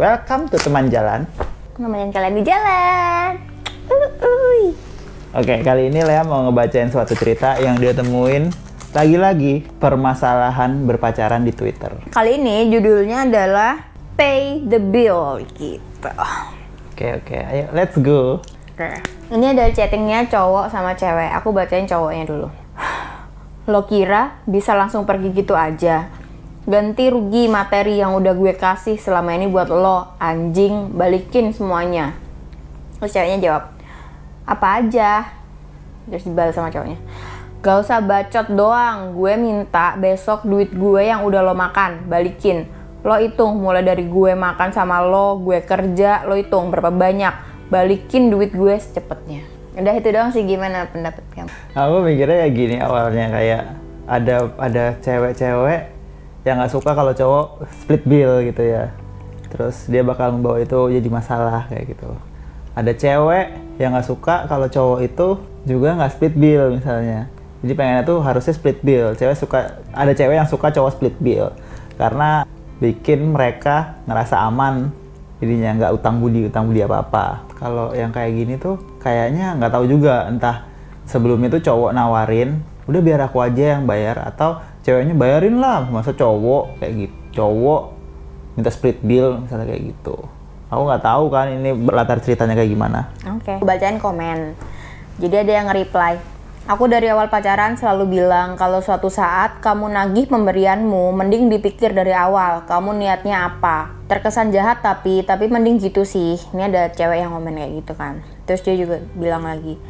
Welcome to teman jalan. Nemenin kalian di jalan. Uh. Oke, kali ini Lea mau ngebacain suatu cerita yang dia temuin lagi-lagi permasalahan berpacaran di Twitter. Kali ini judulnya adalah Pay the Bill gitu. Oke, oke. Ayo, let's go. Oke. Ini ada chattingnya cowok sama cewek. Aku bacain cowoknya dulu. Lo kira bisa langsung pergi gitu aja? Ganti rugi materi yang udah gue kasih selama ini buat lo, anjing, balikin semuanya. Terus ceweknya jawab, apa aja? Terus dibalas sama cowoknya. Gak usah bacot doang, gue minta besok duit gue yang udah lo makan, balikin. Lo hitung mulai dari gue makan sama lo, gue kerja, lo hitung berapa banyak. Balikin duit gue secepetnya. Udah itu doang sih gimana pendapat kamu? Aku mikirnya kayak gini awalnya kayak ada ada cewek-cewek yang nggak suka kalau cowok split bill gitu ya. Terus dia bakal membawa itu jadi masalah kayak gitu. Ada cewek yang nggak suka kalau cowok itu juga nggak split bill misalnya. Jadi pengennya tuh harusnya split bill. Cewek suka ada cewek yang suka cowok split bill karena bikin mereka ngerasa aman jadinya nggak utang budi utang budi apa apa kalau yang kayak gini tuh kayaknya nggak tahu juga entah sebelumnya tuh cowok nawarin udah biar aku aja yang bayar atau ceweknya bayarin lah masa cowok kayak gitu cowok minta split bill misalnya kayak gitu aku nggak tahu kan ini latar ceritanya kayak gimana Oke. Aku Bacain komen. Jadi ada yang nge-reply. Aku dari awal pacaran selalu bilang kalau suatu saat kamu nagih pemberianmu, mending dipikir dari awal kamu niatnya apa. Terkesan jahat tapi tapi mending gitu sih. Ini ada cewek yang komen kayak gitu kan. Terus dia juga bilang lagi,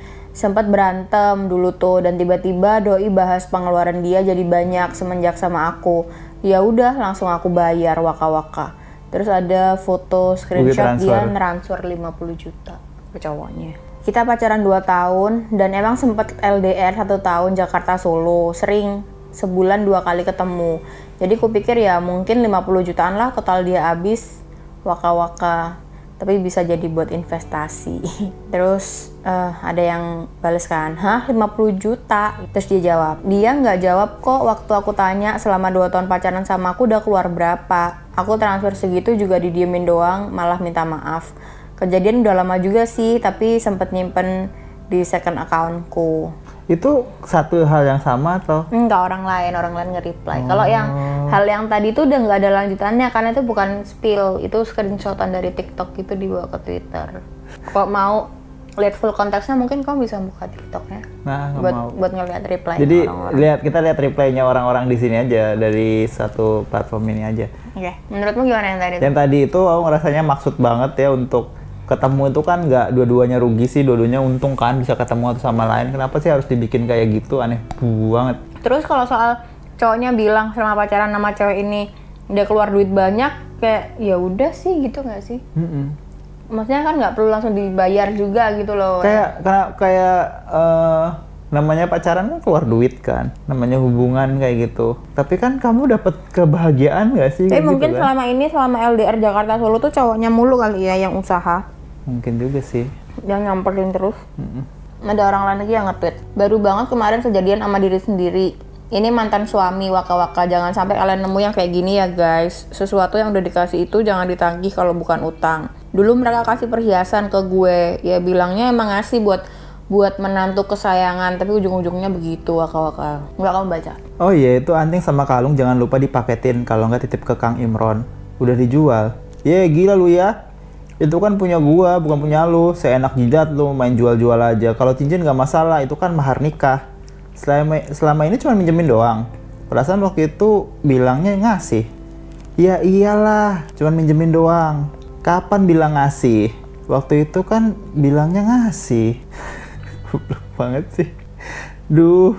sempat berantem dulu tuh dan tiba-tiba doi bahas pengeluaran dia jadi banyak semenjak sama aku. Ya udah langsung aku bayar waka-waka. Terus ada foto screenshot dia transfer. transfer 50 juta ke cowoknya. Kita pacaran 2 tahun dan emang sempet LDR satu tahun Jakarta Solo, sering sebulan dua kali ketemu. Jadi kupikir ya mungkin 50 jutaan lah total dia habis waka-waka. Tapi bisa jadi buat investasi. Terus eh, ada yang bales kan, hah 50 juta? Terus dia jawab, dia nggak jawab kok waktu aku tanya selama 2 tahun pacaran sama aku udah keluar berapa. Aku transfer segitu juga didiemin doang, malah minta maaf kejadian udah lama juga sih tapi sempet nyimpen di second accountku itu satu hal yang sama atau? Enggak orang lain orang lain nge-reply. Kalau yang hal yang tadi itu udah nggak ada lanjutannya karena itu bukan spill. Itu screenshotan dari TikTok itu dibawa ke Twitter. Kalau mau lihat full konteksnya mungkin kamu bisa buka TikToknya. Nah buat mau. buat ngeliat reply jadi orang-orang. lihat kita lihat replaynya orang-orang di sini aja dari satu platform ini aja. Oke menurutmu gimana yang tadi? Itu? yang tadi itu aku ngerasanya maksud banget ya untuk ketemu itu kan nggak dua-duanya rugi sih dua-duanya untung kan bisa ketemu satu sama lain kenapa sih harus dibikin kayak gitu aneh banget Terus kalau soal cowoknya bilang selama pacaran sama cewek ini dia keluar duit banyak, kayak ya udah sih gitu nggak sih? Mm-mm. Maksudnya kan nggak perlu langsung dibayar juga gitu loh. kayak karena kayak eh, namanya pacaran kan keluar duit kan namanya hubungan kayak gitu tapi kan kamu dapat kebahagiaan gak sih Tapi kayak mungkin gitu kan? selama ini selama LDR Jakarta Solo tuh cowoknya mulu kali ya yang usaha, mungkin juga sih yang nyamperin terus. Ada orang lain lagi yang nge-tweet. Baru banget kemarin kejadian sama diri sendiri. Ini mantan suami waka-waka. Jangan sampai kalian nemu yang kayak gini ya guys. Sesuatu yang udah dikasih itu jangan ditagih kalau bukan utang. Dulu mereka kasih perhiasan ke gue. Ya bilangnya emang ngasih buat buat menantu kesayangan, tapi ujung-ujungnya begitu waka-waka. Nggak kamu baca? oh iya itu anting sama kalung jangan lupa dipaketin kalau nggak titip ke Kang Imron udah dijual ye gila lu ya itu kan punya gua bukan punya lu. Seenak jidat lu main jual-jual aja. Kalau cincin nggak masalah itu kan mahar nikah. Selama selama ini cuma minjemin doang. Perasaan waktu itu bilangnya ngasih. Ya iyalah cuma minjemin doang. Kapan bilang ngasih? Waktu itu kan bilangnya ngasih. Banget sih. Duh.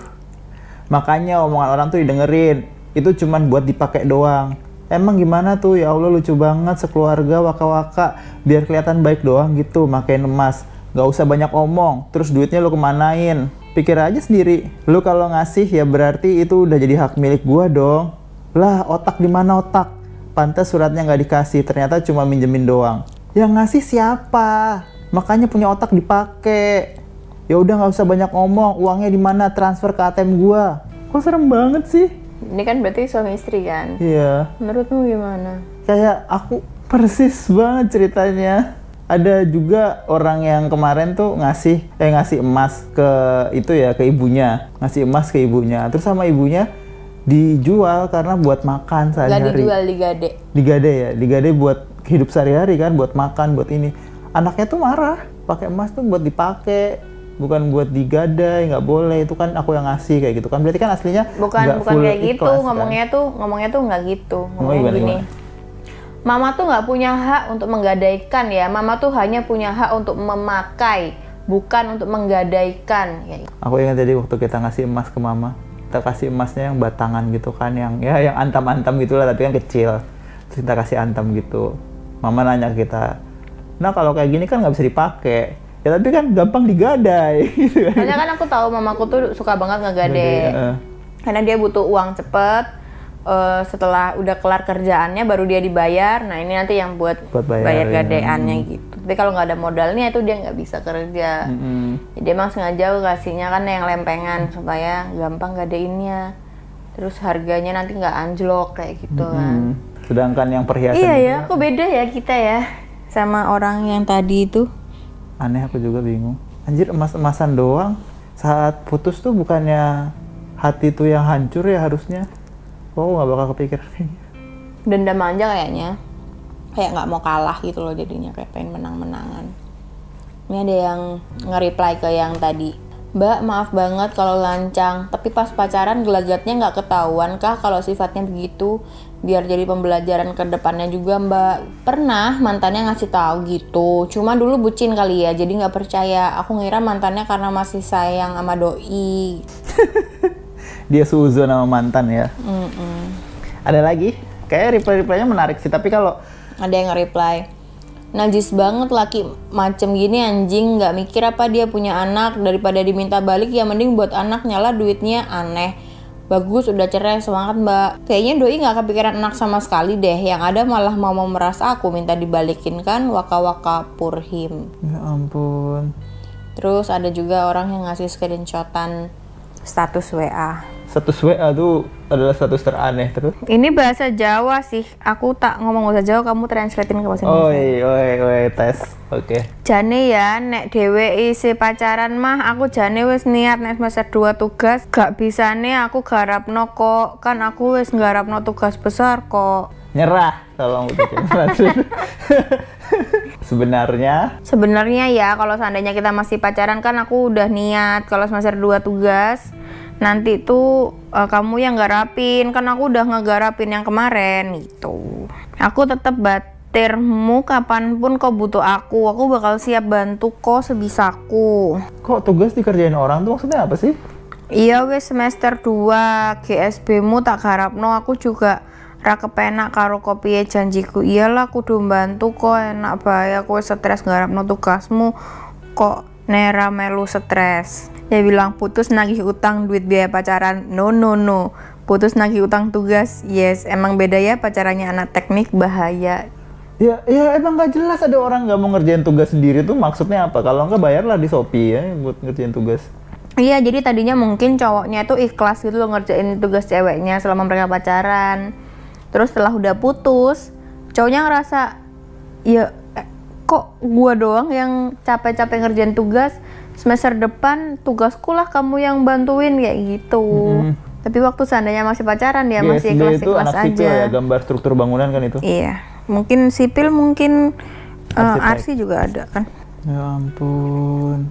Makanya omongan orang tuh didengerin. Itu cuman buat dipakai doang emang gimana tuh? Ya Allah lucu banget sekeluarga waka-waka. Biar kelihatan baik doang gitu makin emas. Nggak usah banyak omong. Terus duitnya lu kemanain? Pikir aja sendiri. Lu kalau ngasih ya berarti itu udah jadi hak milik gua dong. Lah otak di mana otak? Pantas suratnya nggak dikasih ternyata cuma minjemin doang. Yang ngasih siapa? Makanya punya otak dipakai. Ya udah nggak usah banyak ngomong uangnya di mana? Transfer ke ATM gua. Kok serem banget sih Ini kan berarti suami istri kan? iya. Menurutmu gimana? kayak aku persis banget ceritanya. Ada juga orang yang kemarin tuh ngasih eh ngasih emas ke itu ya ke ibunya. Ngasih emas ke ibunya. Terus sama ibunya dijual karena buat makan Gak sehari-hari. dijual di gade. digade ya. Digade buat hidup sehari-hari kan buat makan buat ini. Anaknya tuh marah. Pakai emas tuh buat dipakai bukan buat digadai nggak boleh itu kan aku yang ngasih kayak gitu kan berarti kan aslinya Bukan bukan full kayak gitu, ikhlas, kan? ngomongnya tuh ngomongnya tuh nggak gitu. Ngomongnya gimana, gini. gimana? Mama tuh nggak punya hak untuk menggadaikan ya. Mama tuh hanya punya hak untuk memakai, bukan untuk menggadaikan. Ya, Aku ingat jadi waktu kita ngasih emas ke mama, kita kasih emasnya yang batangan gitu kan, yang ya yang antam-antam gitulah tapi kan kecil. Terus kita kasih antam gitu. Mama nanya ke kita, nah kalau kayak gini kan nggak bisa dipakai. Ya tapi kan gampang digadai. gitu kan. Soalnya kan aku tahu mamaku tuh suka banget ngegade. Heeh. Karena dia butuh uang cepet. eh, setelah udah kelar kerjaannya baru dia dibayar. Nah ini nanti yang buat, Buat bayar, bayar ya. gadeannya gitu. Tapi kalau nggak ada modalnya itu dia nggak bisa kerja. Mm-mm. Jadi emang sengaja aku kasihnya kan yang lempengan supaya gampang gadeinnya. Terus harganya nanti nggak anjlok kayak gitu kan. Hmm. Sedangkan yang perhiasan Iya ya, kok beda ya kita ya sama orang yang tadi itu. Aneh aku juga bingung. Anjir emas-emasan doang. Saat putus tuh bukannya hati tuh yang hancur ya harusnya. Oh nggak bakal kepikiran. Dendam aja kayaknya. Kayak nggak mau kalah gitu loh jadinya kayak pengen menang-menangan. Ini ada yang nge-reply ke yang tadi. Mbak, maaf banget kalau lancang, tapi pas pacaran gelagatnya nggak ketahuan kah kalau sifatnya begitu? Biar jadi pembelajaran ke depannya juga mbak. Pernah mantannya ngasih tahu gitu, cuma dulu bucin kali ya, jadi nggak percaya. Aku ngira mantannya karena masih sayang sama doi. Dia suzon sama mantan ya. Mm-mm. Ada lagi? Kayak reply-replynya menarik sih, tapi kalau ada yang nge-reply najis banget laki macem gini anjing nggak mikir apa dia punya anak. Daripada diminta balik ya mending buat anak nyala duitnya aneh. Bagus udah cerai semangat mbak. Kayaknya doi nggak kepikiran anak sama sekali deh. Yang ada malah mau merasa aku minta dibalikin kan waka waka purhim. Ya ampun. terus ada juga orang yang ngasih screenshotan status WA Status WA tuh adalah status teraneh terus. ini bahasa Jawa sih. Aku tak ngomong bahasa Jawa kamu translatein ke bahasa Indonesia. Oi, oi, oi, tes. Oke. Jane ya, nek dhewe isi pacaran mah aku jane wis niat nek semester 2 tugas gak bisane aku garapno kok. Kan aku wis nggarapno tugas besar kok. Nyerah, tolong Sebenarnya? Sebenarnya ya kalau seandainya kita masih pacaran kan aku udah niat kalau semester 2 tugas nanti tuh eh, kamu yang garapin. Kan aku udah ngegarapin yang kemarin gitu. Aku tetap batirmu kapan pun kau butuh aku. Aku bakal siap bantu kok sebisaku kok tugas dikerjain orang tuh maksudnya apa sih? Iya wes semester 2 GSB mu tak harapno aku juga ra kepenak karo kopiye janjiku. Iyalah kudu bantu kok. Enak bae aku stres nggarapno tugasmu. Kok nera melu stres ya bilang putus nagih utang duit biaya pacaran no no no putus nagih utang tugas yes emang beda ya pacarannya anak teknik bahaya Ya, ya emang gak jelas ada orang nggak mau ngerjain tugas sendiri tuh maksudnya apa? Kalau nggak bayarlah di Shopee ya buat ngerjain tugas. Iya, jadi tadinya mungkin cowoknya itu ikhlas gitu loh ngerjain tugas ceweknya selama mereka pacaran. Terus setelah udah putus, cowoknya ngerasa ya eh, kok gua doang yang capek-capek ngerjain tugas semester depan tugasku lah kamu yang bantuin kayak gitu. Tapi waktu seandainya masih pacaran dia masih GSD itu ikhlas-ikhlas anak sipil aja. ya, gambar struktur bangunan kan itu. Iya, mungkin sipil mungkin Arsitek. arsi juga ada kan. Ya ampun.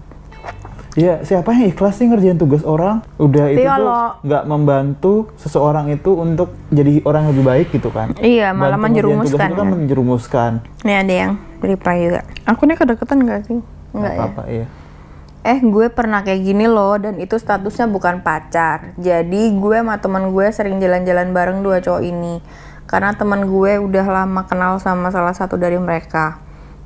Ya, siapa yang ikhlas sih ngerjain tugas orang? Udah itu tuh kalau- nggak membantu seseorang itu untuk jadi orang yang lebih baik gitu kan? Iya, malah Bantu tugas menjerumuskan itu kan kan. menjerumuskan. Nih ada yang reply juga. Aku nih kedeketan gak sih? Enggak ya. apa-apa, iya. Eh gue pernah kayak gini loh dan itu statusnya bukan pacar. Jadi gue sama teman gue sering jalan-jalan bareng dua cowok ini. Karena teman gue udah lama kenal sama salah satu dari mereka.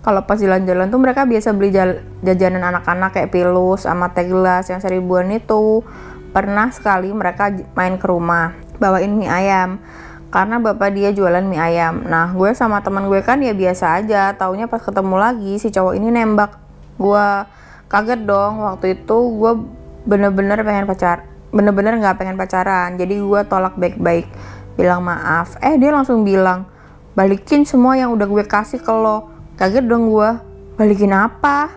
Kalau pas jalan-jalan tuh mereka biasa beli jajanan anak-anak kayak pilus sama teh gelas yang seribuan itu. Pernah sekali mereka main ke rumah bawain mie ayam karena bapak dia jualan mie ayam. Nah gue sama teman gue kan ya biasa aja. Taunya pas ketemu lagi si cowok ini nembak gue kaget dong waktu itu gue bener-bener pengen pacar bener-bener nggak pengen pacaran. Jadi gue tolak baik-baik bilang maaf. Eh dia langsung bilang balikin semua yang udah gue kasih ke lo. Kaget dong gue balikin apa?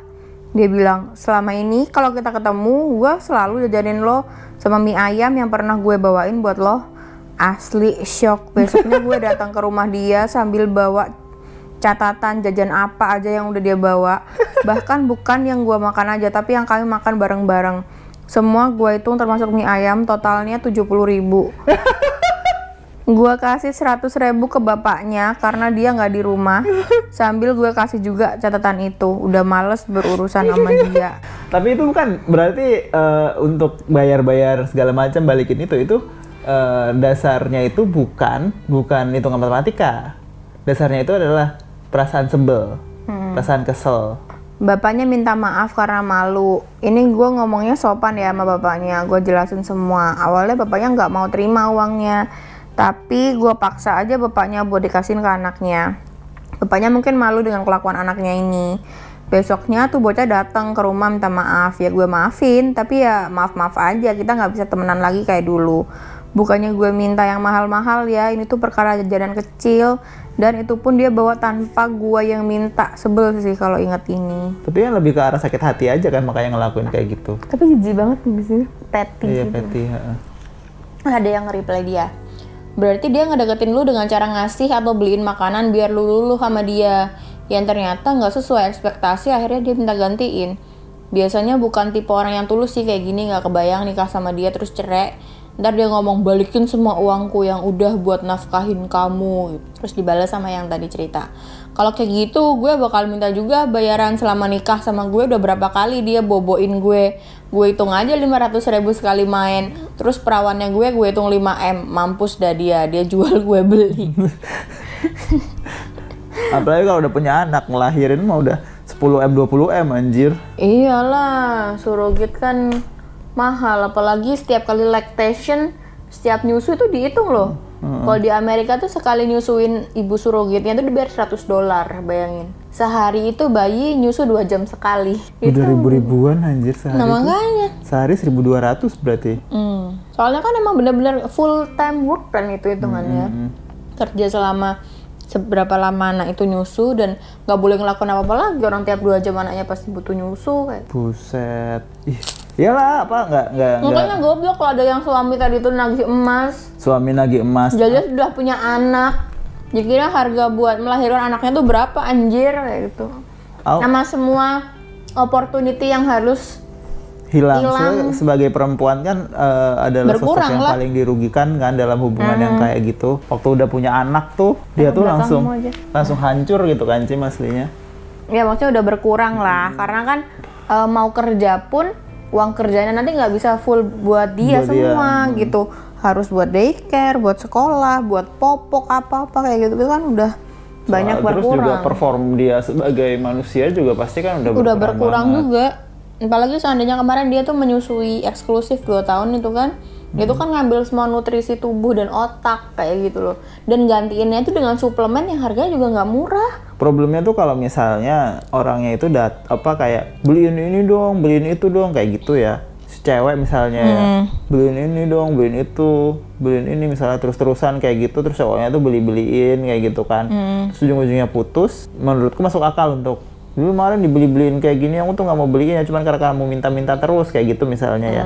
Dia bilang selama ini kalau kita ketemu gue selalu jajanin lo sama mie ayam yang pernah gue bawain buat lo. Asli shock. Besoknya gue datang ke rumah dia sambil bawa catatan jajan apa aja yang udah dia bawa. Bahkan bukan yang gue makan aja tapi yang kami makan bareng-bareng. Semua gue hitung termasuk mie ayam totalnya 70 ribu. Gue kasih 100 ribu ke bapaknya karena dia nggak di rumah. Sambil gue kasih juga catatan itu. Udah males berurusan sama dia. Tapi itu bukan berarti eh, untuk bayar-bayar segala macam balikin itu itu eh, dasarnya itu bukan bukan hitungan matematika. Dasarnya itu adalah perasaan sebel, perasaan kesel. Bapaknya minta maaf karena malu. Ini gue ngomongnya sopan ya sama bapaknya. Gue jelasin semua. Awalnya bapaknya nggak mau terima uangnya. Tapi gue paksa aja bapaknya buat dikasihin ke anaknya. Bapaknya mungkin malu dengan kelakuan anaknya ini. Besoknya tuh bocah datang ke rumah minta maaf. Ya gue maafin. Tapi ya maaf-maaf aja. Kita nggak bisa temenan lagi kayak dulu. Bukannya gue minta yang mahal-mahal ya. Ini tuh perkara jajanan kecil. Dan itu pun dia bawa tanpa gue yang minta. Sebel sih kalau inget ini. Tapi yang lebih ke arah sakit hati aja kan makanya ngelakuin kayak gitu. Tapi jijik banget di sini. Petty Iya, gitu. Heeh. Ada yang nge-reply dia. Berarti dia ngedeketin lu dengan cara ngasih atau beliin makanan biar lu luluh sama dia. Yang ternyata nggak sesuai ekspektasi akhirnya dia minta gantiin. Biasanya bukan tipe orang yang tulus sih kayak gini nggak kebayang nikah sama dia terus cerai. Ntar dia ngomong balikin semua uangku yang udah buat nafkahin kamu. Terus dibalas sama yang tadi cerita. Kalau kayak gitu gue bakal minta juga bayaran selama nikah sama gue udah berapa kali dia boboin gue. Gue hitung aja 500 ribu sekali main. Terus perawannya gue gue hitung 5M. Mampus dah dia. Dia jual gue beli. Apalagi kalau udah punya anak ngelahirin mah udah 10M 20M anjir. Iyalah, surrogate kan mahal. Apalagi setiap kali lactation, setiap nyusu itu dihitung loh. Kalau di Amerika tuh sekali nyusuin ibu surrogatnya tuh dibayar 100 dolar, bayangin. Sehari itu bayi nyusu dua jam sekali. Udah ribu-ribuan anjir sehari. Nah makanya. Sehari 1200 berarti. Hmm. Soalnya kan emang bener-bener full time work kan itu hitungannya. Kerja selama seberapa lama anak itu nyusu dan nggak boleh ngelakuin apa-apa lagi orang tiap dua jam anaknya pasti butuh nyusu kayak Buset. Ih, iyalah apa nggak nggak Makanya goblok kalau ada yang suami tadi tuh nagih emas, suami nagih emas. jadi sudah punya anak. Jadi kira harga buat melahirkan anaknya tuh berapa anjir kayak gitu. Au. Sama semua opportunity yang harus hilang. hilang. Soalnya sebagai perempuan kan eh, adalah sosok Berkurang yang lah. paling dirugikan kan dalam hubungan yang kayak gitu. Waktu udah punya anak tuh dia tuh langsung langsung hancur gitu kan Cim aslinya. ya maksudnya udah berkurang lah karena kan eh, mau kerja pun uang kerjanya nanti nggak bisa full buat dia Buat dia, semua gitu harus buat daycare buat sekolah buat popok apa apa kayak gitu itu kan udah banyak Soal- Terus juga berkurang perform dia sebagai manusia juga pasti kan udah, udah berkurang berkurang banget. juga apalagi seandainya kemarin dia tuh menyusui eksklusif 2 tahun itu kan. Dia tuh kan ngambil semua nutrisi tubuh dan otak kayak gitu loh. Dan gantiinnya itu dengan suplemen yang harganya juga nggak murah. Problemnya tuh kalau misalnya orangnya itu dat apa kayak beliin ini dong, beliin itu dong kayak gitu ya. Si cewek misalnya ya, beliin ini dong, beliin itu, beliin ini misalnya terus-terusan kayak gitu terus cowoknya tuh beli-beliin kayak gitu kan. Terus ujung-ujungnya putus, menurutku masuk akal untuk dulu kemarin dibeli-beliin kayak gini aku tuh nggak mau beliin ya cuman karena kamu minta-minta terus kayak gitu misalnya ya.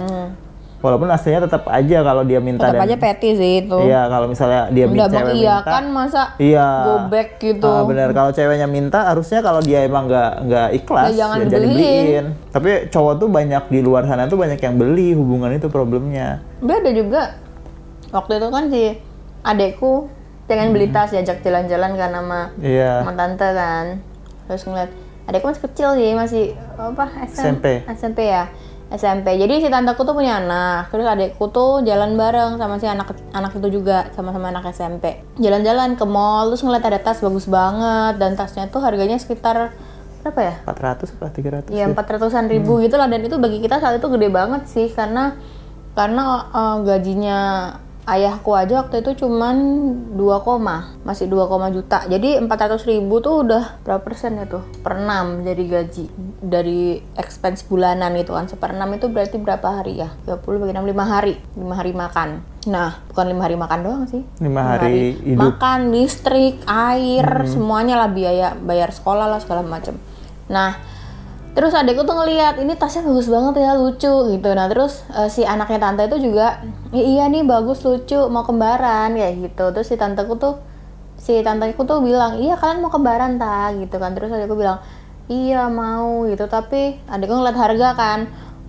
Walaupun aslinya tetap aja kalau dia minta tetap dan aja petty sih itu Iya, kalau misalnya dia udah minta cewek minta, mengiyakan masa Iya. go back gitu Ah, bener kalau ceweknya minta harusnya kalau dia emang nggak nggak ikhlas Ya, jangan jangan dibeliin. dibeliin. Tapi cowok tuh banyak di luar sana tuh banyak yang beli hubungan itu problemnya. Ada juga waktu itu kan si adekku pengen beli tas diajak jalan-jalan kan sama Iya. sama tante kan terus ngeliat adekku masih kecil sih masih apa SM, SMP. SMP ya SMP jadi si tanteku tuh punya anak terus adekku tuh jalan bareng sama si anak anak itu juga sama-sama anak SMP jalan-jalan ke mall terus ngeliat ada tas bagus banget dan tasnya tuh harganya sekitar berapa ya 400 apa 300 ya ya? empat ratusan ribu gitu lah dan itu bagi kita saat itu gede banget sih karena karena eh, gajinya ayahku aja waktu itu cuman 2, masih 2, juta. Jadi 400 ribu tuh udah berapa persen ya tuh? Per 6 dari gaji dari expense bulanan itu kan. Seper 6 itu berarti berapa hari ya? 30 bagi 6 5 hari. 5 hari makan. Nah, bukan lima hari makan doang sih. Lima hari hidup. Makan, listrik, air, semuanya lah biaya, bayar sekolah lah segala macam. Nah, terus adekku tuh ngeliat ini tasnya bagus banget ya, lucu gitu. Nah, terus eh, si anaknya tante itu juga, "I- iya nih bagus lucu, mau kembaran kayak gitu. Terus si tanteku tuh, si tanteku tuh bilang, iya kalian mau kembaran tak gitu kan. Terus adekku bilang, iya mau gitu. Tapi adekku ngeliat harga kan,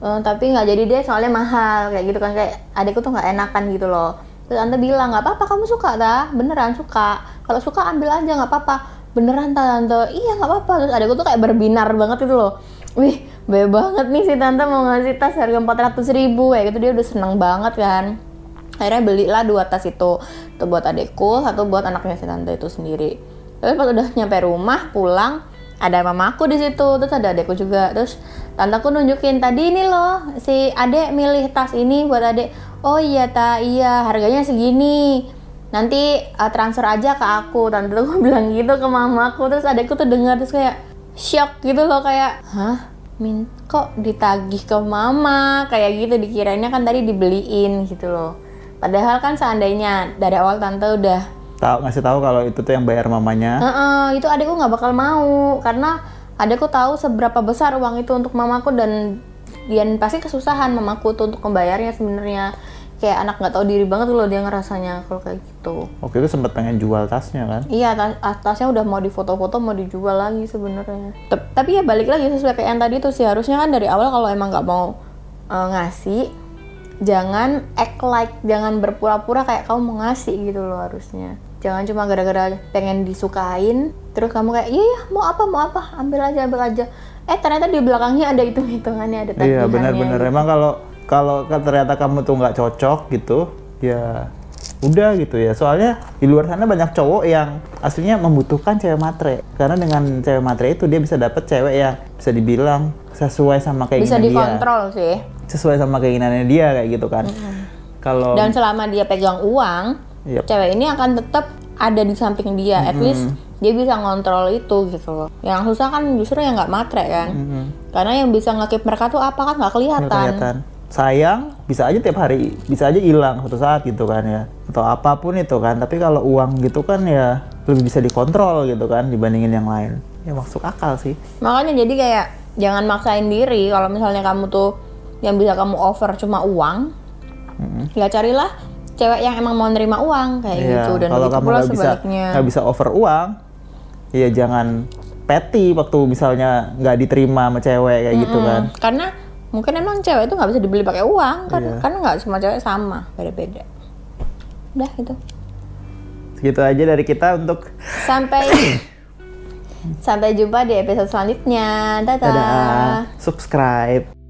"Eh, tapi nggak jadi deh soalnya mahal kayak gitu kan kayak adekku tuh nggak enakan gitu loh terus tante bilang nggak apa-apa kamu suka dah beneran suka kalau suka ambil aja nggak apa-apa beneran tante. Iya nggak apa-apa. Terus adekku tuh kayak berbinar banget gitu loh. Wih baik banget nih si tante mau ngasih tas harga 400 ribu. Kayak gitu dia udah seneng banget kan. Akhirnya belilah dua tas itu. Satu buat adekku satu buat anaknya si tante itu sendiri. Tapi pas udah nyampe rumah pulang ada mamaku di situ terus ada adekku juga. Terus tanteku nunjukin tadi ini loh si adek milih tas ini buat adek oh iya ta. Iya harganya segini nanti uh, transfer aja ke aku. Tante tuh bilang gitu ke mamaku. Terus adekku tuh dengar terus kayak shock gitu loh. Kayak hah? Min kok ditagih ke mama? Kayak gitu. Dikirainnya kan tadi dibeliin gitu loh. Padahal kan seandainya dari awal tante udah Tahu ngasih tahu kalau itu tuh yang bayar mamanya. Heeh, itu adekku nggak bakal mau. Karena adekku tahu seberapa besar uang itu untuk mamaku dan dan pasti kesusahan mamaku tuh untuk membayarnya sebenarnya kayak anak nggak tahu diri banget loh dia ngerasanya kalau kayak gitu. Waktu itu sempat pengen jual tasnya kan. iya tas tasnya udah mau difoto-foto mau dijual lagi sebenarnya. Tapi ya balik lagi sesuai kayak yang tadi tuh sih harusnya kan dari awal kalau emang nggak mau eh, ngasih jangan act like jangan berpura-pura kayak kamu mau ngasih gitu loh harusnya. Jangan cuma gara-gara pengen disukain terus kamu kayak iya iya mau apa mau apa ambil aja ambil aja. Eh ternyata di belakangnya ada hitung hitungannya ada Iya tagihannya benar-benar. Emang kalau kalau ternyata kamu tuh nggak cocok gitu, ya udah gitu ya. Soalnya di luar sana banyak cowok yang aslinya membutuhkan cewek matre. Karena dengan cewek matre itu dia bisa dapet cewek yang bisa dibilang sesuai sama bisa keinginan dia. dikontrol sih Sesuai sama keinginannya dia kayak gitu kan. Kalau dan selama dia pegang uang Yep. cewek ini akan tetap ada di samping dia at least dia bisa ngontrol itu gitu loh yang susah kan justru yang nggak matre kan karena yang bisa ngekip mereka tuh apa kan nggak kelihatan kelihatan. Sayang bisa aja tiap hari, bisa aja hilang suatu saat gitu kan ya. Atau apa pun itu kan. Tapi kalau uang gitu kan ya lebih bisa dikontrol gitu kan dibandingin yang lain. Ya masuk akal sih. makanya jadi kayak jangan maksain diri kalau misalnya kamu tuh yang bisa kamu offer cuma uang ya carilah cewek yang emang mau nerima uang kayak Iya, gitu dan kalau kamu nggak bisa nggak bisa over uang, ya jangan petty waktu misalnya nggak diterima sama cewek kayak gitu kan. Karena mungkin emang cewek itu nggak bisa dibeli pakai uang kan Iya. karena nggak semua cewek sama beda-beda udah itu Segitu aja dari kita untuk sampai sampai jumpa di episode selanjutnya dadah. dadah, subscribe.